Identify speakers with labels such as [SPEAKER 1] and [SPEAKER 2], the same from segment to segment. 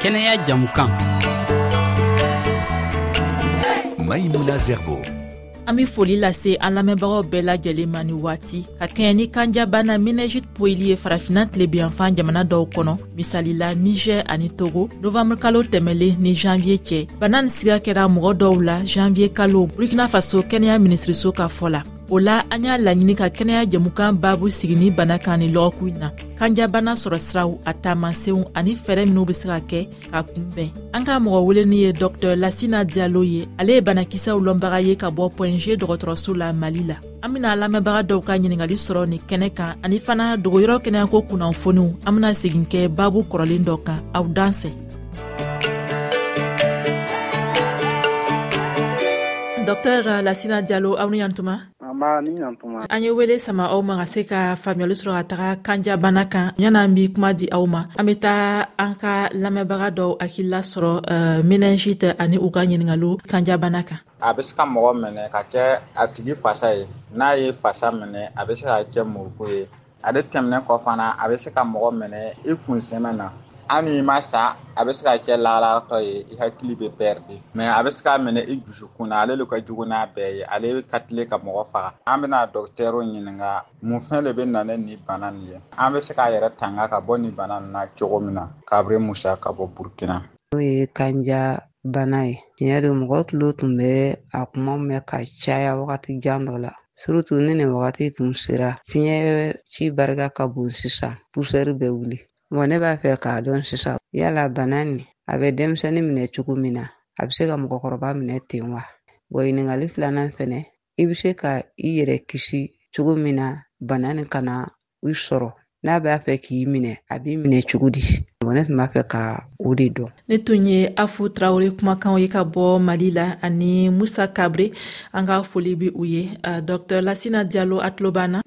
[SPEAKER 1] kɛnɛya jamukan
[SPEAKER 2] mayimuna zɛrbo
[SPEAKER 3] an be foli lase an lamɛnbagaw bɛɛ lajɛlen ma ni waati ka kɛɲɛ ni kanjabana minɛjit poyili ye farafina tilebiyanfan jamana dɔw kɔnɔ misali la nizɛr ani togo novanbr kalo tɛmɛlen ni janviye cɛ bana ni siga kɛra mɔgɔ dɔw la janviye kalo burkina faso kɛnɛya minisiriso ka fɔ la o la an y'a laɲini ka kɛnɛya jɛmukan babu sigi ni bana kan ni lɔgɔku in na kanjabana sɔrɔ siraw a taamaseenw ani fɛɛrɛ minw be se ka kɛ ka kunbɛn an ka mɔgɔ weleni ye dɔktɔr lasina dialo ye ale ye banakisɛw lɔnbaga ye ka bɔ pɔnze dɔgɔtɔrɔso la mali la an bena lamɛnbaga dɔw ka ɲiningali sɔrɔ ni kɛnɛ kan ani fana dogoyɔrɔ kɛnɛyako kunnafoniw an bena segin kɛ babu kɔrɔlen dɔ kan aw dansɛ Dɔtera lasina jalo aw ni
[SPEAKER 4] ɲtuma
[SPEAKER 3] an ye wele sama aw ma ka se ka faamuyali sɔrɔ ka taga kanjabana kan ɲan an bi kuma di aw ma an bɛ taa an ka lamɛnbaga dɔw hakilila sɔrɔ eh, minɛnsi tɛ ani u ka ɲininkali kanjabana kan
[SPEAKER 5] a bɛ se ka mɔgɔ minɛ ka kɛ a tigi fasa ye n'a ye fasa minɛ a bɛ se ka kɛ murukun ye ale tɛmɛnen kɔ fana a bɛ se ka mɔgɔ minɛ i kun sɛmɛ na an ni ma sa a bɛ se ka cɛ lalatɔ ye i hakili bɛ pɛre de mɛ a bɛ se k'a minɛ i dusu kun na ale de ka jugu n'a bɛɛ ye ale bɛ ka tile ka mɔgɔ faga an bɛna dɔ terir ɲininka mun fɛn de bɛ na ni bana nin ye an bɛ se k'a yɛrɛ tanga ka bɔ ni bana na cogo min na k'a bɛ musa ka bɔ burukina
[SPEAKER 6] n'o ye kanja bana ye tiɲɛ don mɔgɔ tulo tun bɛ a kuma mɛn ka caya wagati jan dɔ la surutu ni nin wagati tun sera fiɲɛ ci barika ka bon sisan pusɛri bɛ wuli wa ne b'a fɛ k'a dɔn sisan yala bana nin a bɛ denmisɛnnin minɛ cogo min na a bɛ se ka mɔgɔkɔrɔba minɛ ten wa wa ɲininkali filanan fɛnɛ i bɛ se ka i yɛrɛ kisi cogo min na bana nin kana u y'i sɔrɔ n'a b'a fɛ k'i minɛ a b'i minɛ cogo di ne tun b'a fɛ ka o de dɔn
[SPEAKER 3] ne tun ye afu tarawele kumakanw ye ka bɔ mali la ani musa kabre an ka foli be u ye dɔctr lasina jalo a tulo b'an na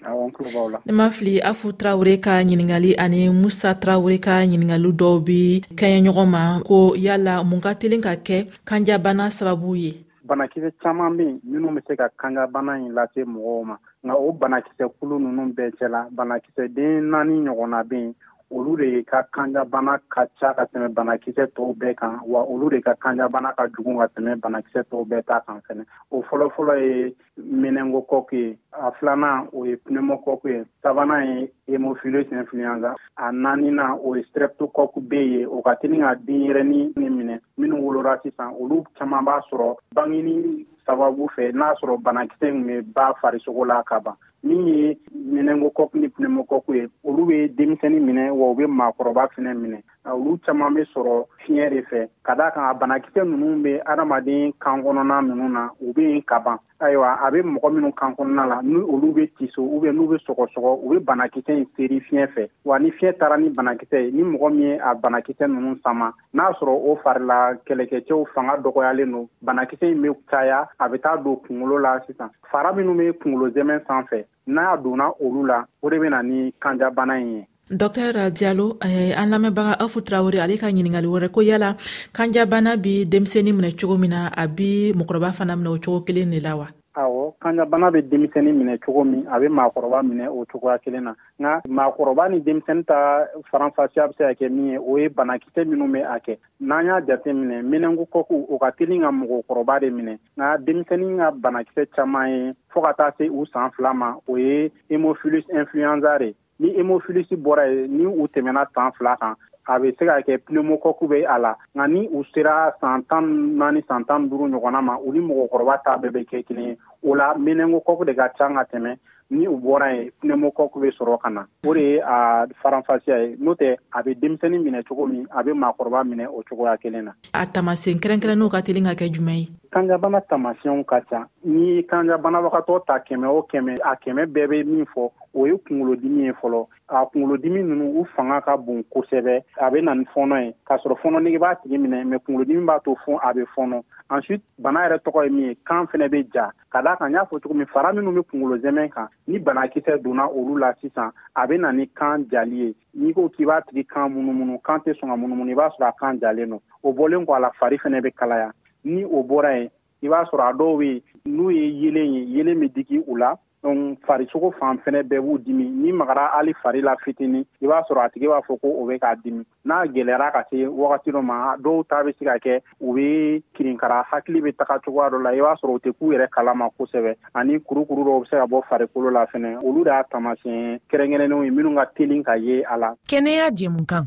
[SPEAKER 3] ne ma fili afu tarawele ka ɲiningali ani musa tarawele ka ɲiningali dɔw be kɛɲɛ ɲɔgɔn ma ko yala mun ka telen ka kɛ kanjabana sababu ye
[SPEAKER 4] banakisɛ caman min minnu bɛ se ka kangabana in lase mɔgɔw ma nka o banakisɛ kulu ninnu bɛɛ cɛla banakisɛ den naani ɲɔgɔnna bɛ yen olu de ka kangabana ka ca ka tɛmɛ banakisɛ tɔw bɛɛ kan wa olu de ka kangabana ka jugu ka tɛmɛ banakisɛ tɔw bɛɛ ta kan fana o fɔlɔfɔlɔ ye menɛngokɔku ye a filanan o ye pneumokɔku ye sabanan ye hémophilus influenza a naaninan o ye streptokɔku b ye o ka teli ka denyɛrɛni ni minɛ minnu wolora sisan olu caman b'a sɔrɔ bangini sababu fɛ n'a sɔrɔ banakisɛ min bɛ ba farisogo la ka ban min ye menɛngokɔku ni pneumokɔku ye olu bɛ denmisɛnni minɛ wa u bɛ maakɔrɔba fana minɛ olu caman bɛ sɔrɔ fiɲɛ de fɛ ka da kan a banakisɛ ninnu bɛ adamaden kan kɔnɔna ninnu na u bɛ yen ka ban ayiwa a bɛ mɔgɔ minnu kan kɔnɔna la ni olu bɛ tiso u bɛ n'u bɛ sɔgɔsɔgɔ u bɛ banakisɛ in seri fiɲɛ fɛ wa ni fiɲɛ taara ni banakisɛ ye ni mɔgɔ min ye a banakisɛ ninnu sama n'a sɔrɔ o fari la kɛlɛkɛcɛw fanga dɔgɔyalen don banakisɛ in bɛ caya a bɛ taa don kungolo la sisan fara minnu bɛ kungolo zɛmɛ sanfɛ n'a donna olu la o de bɛna ni kanjabana in ye
[SPEAKER 3] dɔktɛr jalo eh, an lamɛnbaga afu tarawele ale ka ɲiningali wɛrɛ ko yala kanjabana bi denmisɛni minɛ cogo min na a bi mɔgɔkɔrɔba fana minɛ o cogo kelen de la wa
[SPEAKER 4] awɔ kanjabana bɛ denmisɛni minɛ cogo min a bɛ maakɔrɔba minɛ o cogoya kelen na nka maakɔrɔba ni denmisɛni ta faranfasiya bɛ se ka kɛ min ye o ye banakisɛ minnu bɛ a kɛ N'an y'a jate minɛ minɛnku kɔku o ka telin ka mɔgɔkɔrɔba de minɛ, nka denmisɛnnin ka banakisɛ caman ye fɔ ka taa se u san fila ma, o ye hemophilus influenza de ye. Ni hemophilus bɔra yen, ni u tɛmɛna san fila kan, a bɛ se ka kɛ pneumocoque bɛ a la, nka ni u sera san tan ni naani, san tan ni duuru ɲɔgɔnna ma, u ni mɔgɔkɔrɔba ta bɛɛ bɛ kɛ kelen ye. O la, meningococque de ka ca ka tɛmɛn ni u bɔra yen pneumococque bɛ sɔrɔ ka na o de ye a faranfasiya ye n'o tɛ a bɛ denmisɛnnin minɛ cogo min a bɛ maakɔrɔba minɛ o cogoya kelen na
[SPEAKER 3] a tamasen kɛrɛnkɛrɛnnenw ka teli ka kɛ jumɛn ye
[SPEAKER 4] kanjabana taamasiyɛnw ka ca ni kanjabanabagatɔ ta kɛmɛ o kɛmɛ a kɛmɛ bɛɛ bɛ min fɔ o ye kunkolodimi ye fɔlɔ a kunkolodimi ninnu u fanga ka bon kosɛbɛ a bɛ na ni fɔɔnɔ ye k'a sɔrɔ fɔɔnɔ nege b'a tigi minɛ mɛ kunkolodimi b'a to fɔ a bɛ fɔɔnɔ ensuite bana yɛrɛ tɔgɔ ye min ye kan fɛnɛ bɛ ja ka da kan y'a fɔ cogo min fara minnu bɛ kunkolozmɛ kan ni banakisɛ donna olu la sisan a bɛ na ni kan jali ye n'i ko k'i b'a tigi kan minnuunu kan tɛ sɔn ka minnuunu i b'a sɔrɔ a kan jalen don o bɔlen ko a la fari fana bɛ kalaya ni o bɔra yen i b'a sɔrɔ a dɔw bɛ n'u ye yelen ye yelen bɛ digi u la donc farisogo fan fɛnɛ bɛɛ b'u dimi ni magara hali fari la fitini i b'a sɔrɔ a tigi b'a fɔ ko o bɛ k'a dimi n'a gɛlɛyara ka se wagati dɔ ma dɔw ta bɛ se ka kɛ u bɛ kirinkara hakili bɛ taga cogoya dɔ la i b'a sɔrɔ u tɛ k'u yɛrɛ kalama kosɛbɛ ani kurukuru dɔw bɛ se ka bɔ farikolo la fɛnɛ olu de y'a taamasiyɛn kɛrɛnkɛrɛnnenw ye minnu ka telin ka ye a la
[SPEAKER 1] kɛnɛya jɛmukan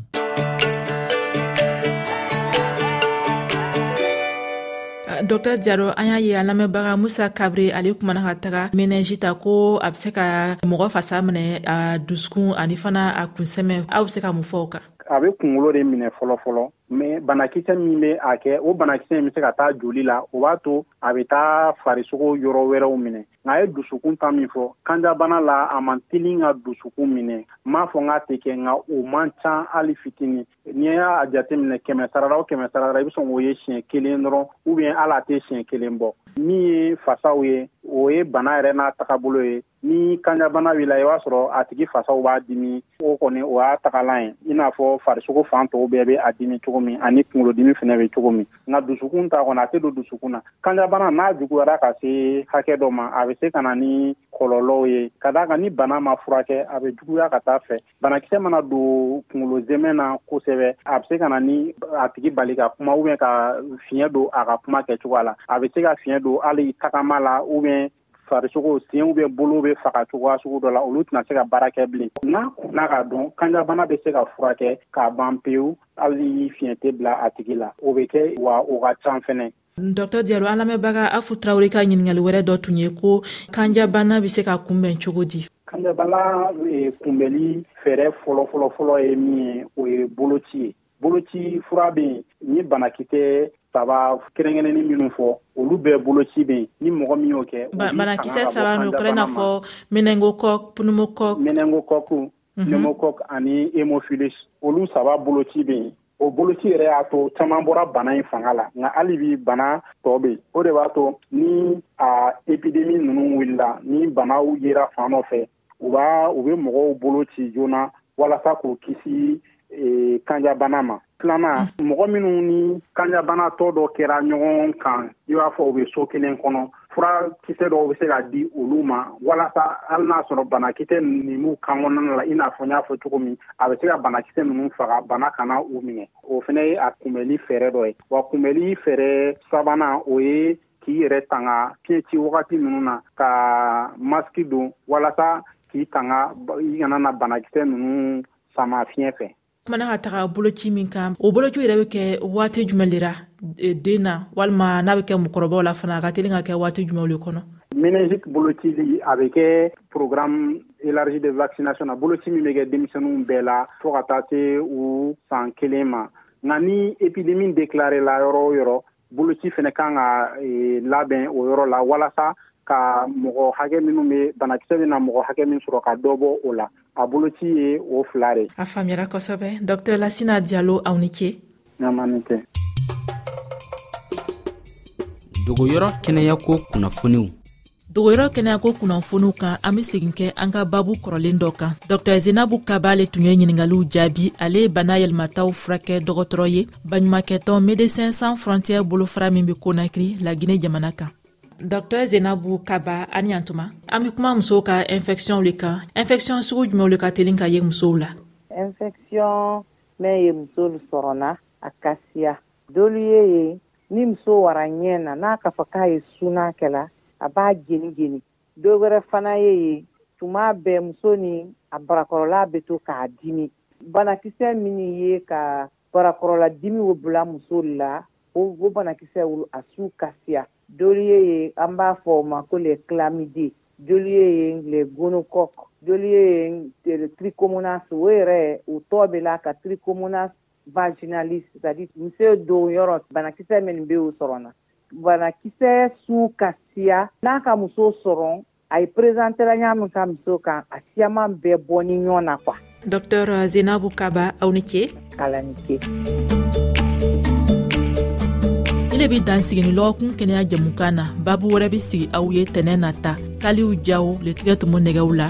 [SPEAKER 3] dɔta jaro an y'a ye a lamɛnbaga musa kabri ale kumana ka taga menɛji ta ko a be se ka mɔgɔ fasa minɛ a dusukun ani fana a kunsɛmɛ aw be se ka mun fɔ o kan
[SPEAKER 4] a bɛ kunkolo de minɛ fɔlɔ fɔlɔ mɛ banakisɛ min bɛ a kɛ o banakisɛ in bɛ se ka taa joli la o b'a to a bɛ taa farisogo yɔrɔ wɛrɛw minɛ nka a ye dusukun ta min fɔ kanjabana la a man teli ka dusukun minɛ n m'a fɔ k'a tɛ kɛ nka o man ca hali fitini n'i y'a jateminɛ kɛmɛ sarada o kɛmɛ sarada i bɛ sɔn k'o ye siɲɛ kelen dɔrɔn u bɛ ala tɛ siɲɛ kelen bɔ min ye fasaw ye o ye bana yɛrɛ n'a tagabolo ye ni kanjabana b'i la i b'a sɔrɔ a tigi fasaw b'a dimi o kɔni o y'a tagalan ye i n'a fɔ farisogo fan tɔw bɛɛ bɛ a dimi cogo min ani kunkolodimi fana bɛ cogo min nka dusukun ta kɔnɔ a tɛ don dusukun na kanjabana n'a juguyara ka se hakɛ dɔ ma a bɛ se ka na ni kɔlɔlɔw ye ka d'a kan ni bana ma furakɛ a bɛ juguya ka taa fɛ banakisɛ mana don kungolo zɛmɛ na kosɛbɛ a bɛ se ka na ni a tigi bali ka kuma ubiyɛn ka fiɲɛ don a ka kuma kɛcogoya la a bɛ se ka fiɲɛ don hali tagama la ubiyɛn farisogo senw bɛ bolo bɛ faga cogoya sugu dɔ la olu tɛna se ka baara kɛ bilen n'a kunna k'a dɔn kanjabana bɛ se ka furakɛ k'a ban pewu hali fiɲɛ tɛ bila a tigi la o bɛ kɛ wa o ka can fɛnɛ
[SPEAKER 3] Dr Jalo an lamɛnbaga Afu Tarawele ka ɲininkali wɛrɛ dɔ tun ye ko kanjabana bɛ se ka kunbɛn cogo di?
[SPEAKER 4] Kanjabana e, kunbɛli fɛɛrɛ fɔlɔ fɔlɔ fɔlɔ ye min ye o ye boloci ye. boloci fura bɛ yen n ye banakisɛ saba kɛrɛnkɛrɛnni minnu fɔ olu bɛɛ boloci bɛ yen ni mɔgɔ min y'o kɛ
[SPEAKER 3] banakisɛ saba n'o kɛra n'a fɔ menɛnkokɔ pnumokɔ
[SPEAKER 4] menɛnkokɔku pneumokɔk mhm. ani hemophilus olu saba boloci bɛ yen o boloci yɛrɛ y'a to caman bɔra bana in fanga la nka hali bi bana tɔ bɛ yen o de b'a to ni a epidemi ninnu wulila ni banaw yera fan dɔ fɛ u b'a u bɛ mɔgɔw bolo ci joona walasa k'u kisi e, kanjabana ma filanan mm. mɔgɔ minnu ni kanjabanatɔ dɔ kɛra ɲɔgɔn kan i b'a fɔ u bɛ so kelen kɔnɔ fura kisɛ dɔw bɛ se ka di olu ma walasa hali n'a sɔrɔ banakisɛ nin b'u kan kɔnɔna la i n'a fɔ n y'a fɔ cogo min a bɛ se ka banakisɛ ninnu faga bana kana u minɛ o fana ye a kunbɛli fɛɛrɛ dɔ ye wa kunbɛli fɛɛrɛ sabanan o ye k'i yɛrɛ tanga fiɲɛ ci wagati ninnu na ka masiki don walasa k'i tanga i kana na banakisɛ ninnu sama fiɲɛ fɛ
[SPEAKER 3] kumana ka taga boloci min kan o boloci yɛrɛ bɛ kɛ waati jumɛn de ra e, den na walima n'a bɛ kɛ mɔgɔkɔrɔbaw la fana a ka teli ka kɛ waati jumɛnw de kɔnɔ
[SPEAKER 4] meningite bolocili a bɛ kɛ programme élargi de vaccination na boloci min bɛ kɛ denmisɛnninw bɛɛ la fɔɔ ka taa se u san kelen ma nka ni epidemi déclaré la yɔrɔ o yɔrɔ boloci fana kan ka labɛn o yɔrɔ la walasa ka mɔgɔ hakɛ minnu bɛ banakisɛ bɛna mɔgɔ hakɛ min sɔrɔ ka dɔ bɔ o la a boloci ye o fila de
[SPEAKER 3] a faamuyara kosɛbɛ dɔctr lasina jalo aw ni ce
[SPEAKER 4] namani tɛ
[SPEAKER 7] dogoyɔrɔ kɛnɛyako kunnafoniw
[SPEAKER 3] dogoyɔrɔ kɛnɛya ko kunnafoniw kan an be segin kɛ an ka babu kɔrɔlen dɔ kan dɔktɛr zenabu kaba ale tun ye ɲiningaliw jaabi ale ye bana yɛlɛmataw furakɛ dɔgɔtɔrɔ ye baɲumakɛtɔ medecin san frontiɛr bolofara min be konakiri lagine jamana kan dɔktɛr zenabu kaba a ni yantuma an be kuma musow ka infɛkisiyɔnw le kan infɛkisiyɔn sugu jumɛnw le ka telin ka ye musow la
[SPEAKER 8] infɛkisiyɔn mɛn ye muso sɔrɔna a kasiya Dolu ye yen, ni muso wara ɲɛ na, n'a ka fɔ k'a ye suuna kɛla, a b'a jeni jeni. Do wɛrɛ fana ye yen, tuma bɛɛ muso ni a barakɔrɔla bɛ to k'a dimi. Banakisɛ minnu ye ka barakɔrɔla dimi wo bula muso la, o o banakisɛ wo a su kasiya. Dolu ye yen, an b'a fɔ o ma ko le clamide. Dolu ye yen, le gonocoque. Dolu ye yen, le trichomonas. O yɛrɛ, o tɔ bɛ la ka trichomonas vaginalis c'est à dire muso don yɔrɔ banakisɛ minnu bɛ o sɔrɔ na banakisɛ su ka siya n'a ka muso sɔrɔ a ye perezantera y'a min ka muso kan a siyaman bɛɛ bɔ ni ɲɔgɔn na kuwa
[SPEAKER 3] docteur zenabu kaba aw ni ce
[SPEAKER 8] ala ni ce
[SPEAKER 3] ne bɛ dan sigini lɔgɔkun kɛnɛya jɛmukan na babu wɛrɛ bɛ sigi aw ye tɛnɛ na ta saliw jaw letigɛ tun bɛ nɛgɛw la